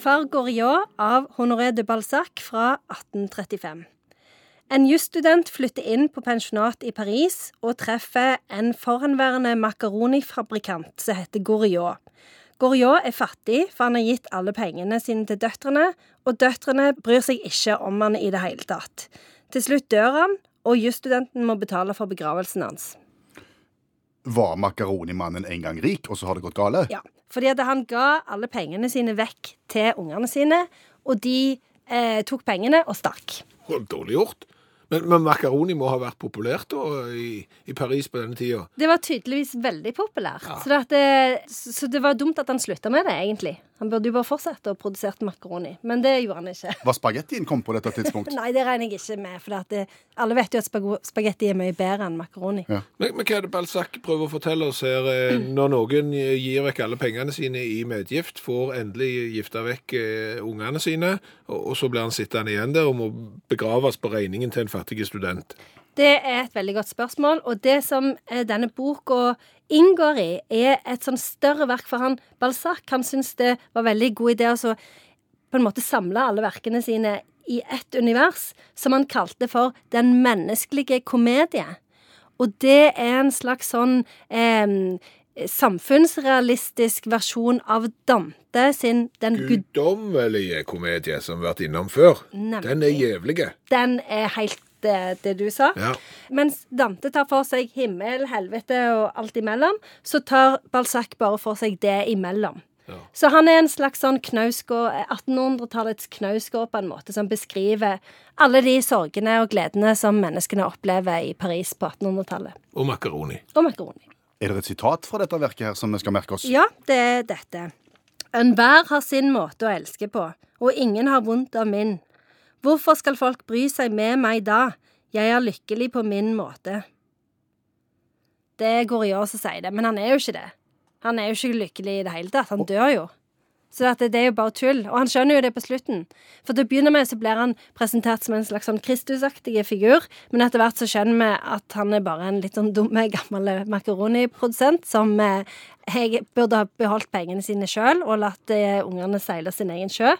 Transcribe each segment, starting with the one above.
Far Goriot av Honoré de Balzac fra 1835. En jusstudent flytter inn på pensjonat i Paris og treffer en forhenværende makaronifabrikant som heter Goriot. Goriot er fattig, for han har gitt alle pengene sine til døtrene, og døtrene bryr seg ikke om han i det hele tatt. Til slutt dør han, og jusstudenten må betale for begravelsen hans. Var makaronimannen en gang rik, og så har det gått gale? Ja, fordi at han ga alle pengene sine vekk til ungene sine, og de eh, tok pengene og stakk. Dårlig gjort. Men, men makaroni må ha vært populært da, i, i Paris på denne tida? Det var tydeligvis veldig populært. Så, det det, så det var dumt at han slutta med det, egentlig. Han burde jo bare fortsette å produsere makaroni, men det gjorde han ikke. Var spagettien kom på dette tidspunktet? Nei, det regner jeg ikke med, for at det, alle vet jo at spagetti er mye bedre enn makaroni. Ja. Men, men hva er det Balzac prøver å fortelle oss her? eh, Når noen gir vekk alle pengene sine i medgift, får endelig gifta vekk eh, ungene sine, og, og så blir han sittende igjen der og må begraves på regningen til en fattig student. Det er et veldig godt spørsmål, og det som eh, denne boka inngår i, er et sånn større verk for han. Balzac han syntes det var veldig god idé å på en måte samle alle verkene sine i ett univers, som han kalte for Den menneskelige komedie. Og det er en slags sånn eh, samfunnsrealistisk versjon av Dante sin Den gud... Guddommelige komedie som vi har vært innom før. Nemlig. Den er jævlige. Den er helt det, det du sa. Ja. Mens Dante tar for seg himmel, helvete og alt imellom, så tar Balzac bare for seg det imellom. Ja. Så han er en slags sånn knausgård, 1800-tallets knausgård på en måte, som beskriver alle de sorgene og gledene som menneskene opplever i Paris på 1800-tallet. Og makaroni. Og makaroni. Er det et sitat fra dette verket her som vi skal merke oss? Ja, det er dette. Enhver har sin måte å elske på, og ingen har vondt av min. Hvorfor skal folk bry seg med meg da? Jeg er lykkelig på min måte. Det er Goriot som sier det, men han er jo ikke det. Han er jo ikke lykkelig i det hele tatt. Han dør jo. Så det er jo bare tull. Og han skjønner jo det på slutten. For til å begynne med så blir han presentert som en slags sånn Kristusaktig figur, men etter hvert så skjønner vi at han er bare en litt sånn dumme, gammel makaroniprodusent som eh, jeg burde ha beholdt pengene sine sjøl og latt eh, ungene seile sin egen sjø.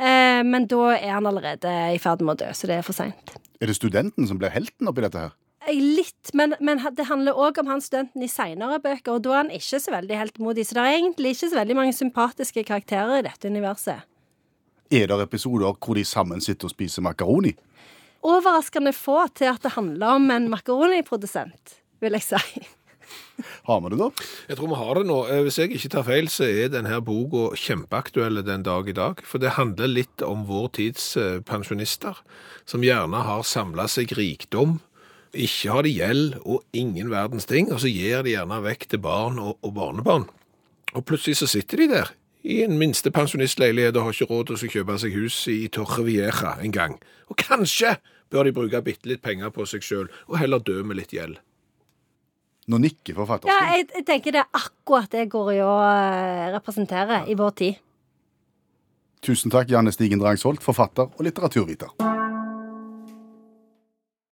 Eh, men da er han allerede i ferd med å dø, så det er for seint. Er det studenten som blir helten oppi dette her? Litt, men, men det handler òg om han studenten i seinere bøker, og da er han ikke så veldig heltmodig. Så det er egentlig ikke så veldig mange sympatiske karakterer i dette universet. Er det episoder hvor de sammen sitter og spiser makaroni? Overraskende få til at det handler om en makaroniprodusent, vil jeg si. Har vi det, da? Jeg tror vi har det nå. Eh, Hvis jeg ikke tar feil, så er denne boka kjempeaktuell den dag i dag. For det handler litt om vår tids eh, pensjonister, som gjerne har samla seg rikdom. Ikke har de gjeld og ingen verdens ting, og så gir de gjerne vekk til barn og, og barnebarn. Og plutselig så sitter de der i en minste pensjonistleilighet og har ikke råd til å kjøpe seg hus i Torrevieja en gang. Og kanskje bør de bruke bitte litt penger på seg sjøl, og heller dø med litt gjeld. Nå nikker Ja, jeg, jeg tenker det er akkurat det Goriot representerer ja. i vår tid. Tusen takk, Janne Stigen Drangsholt, forfatter og litteraturviter.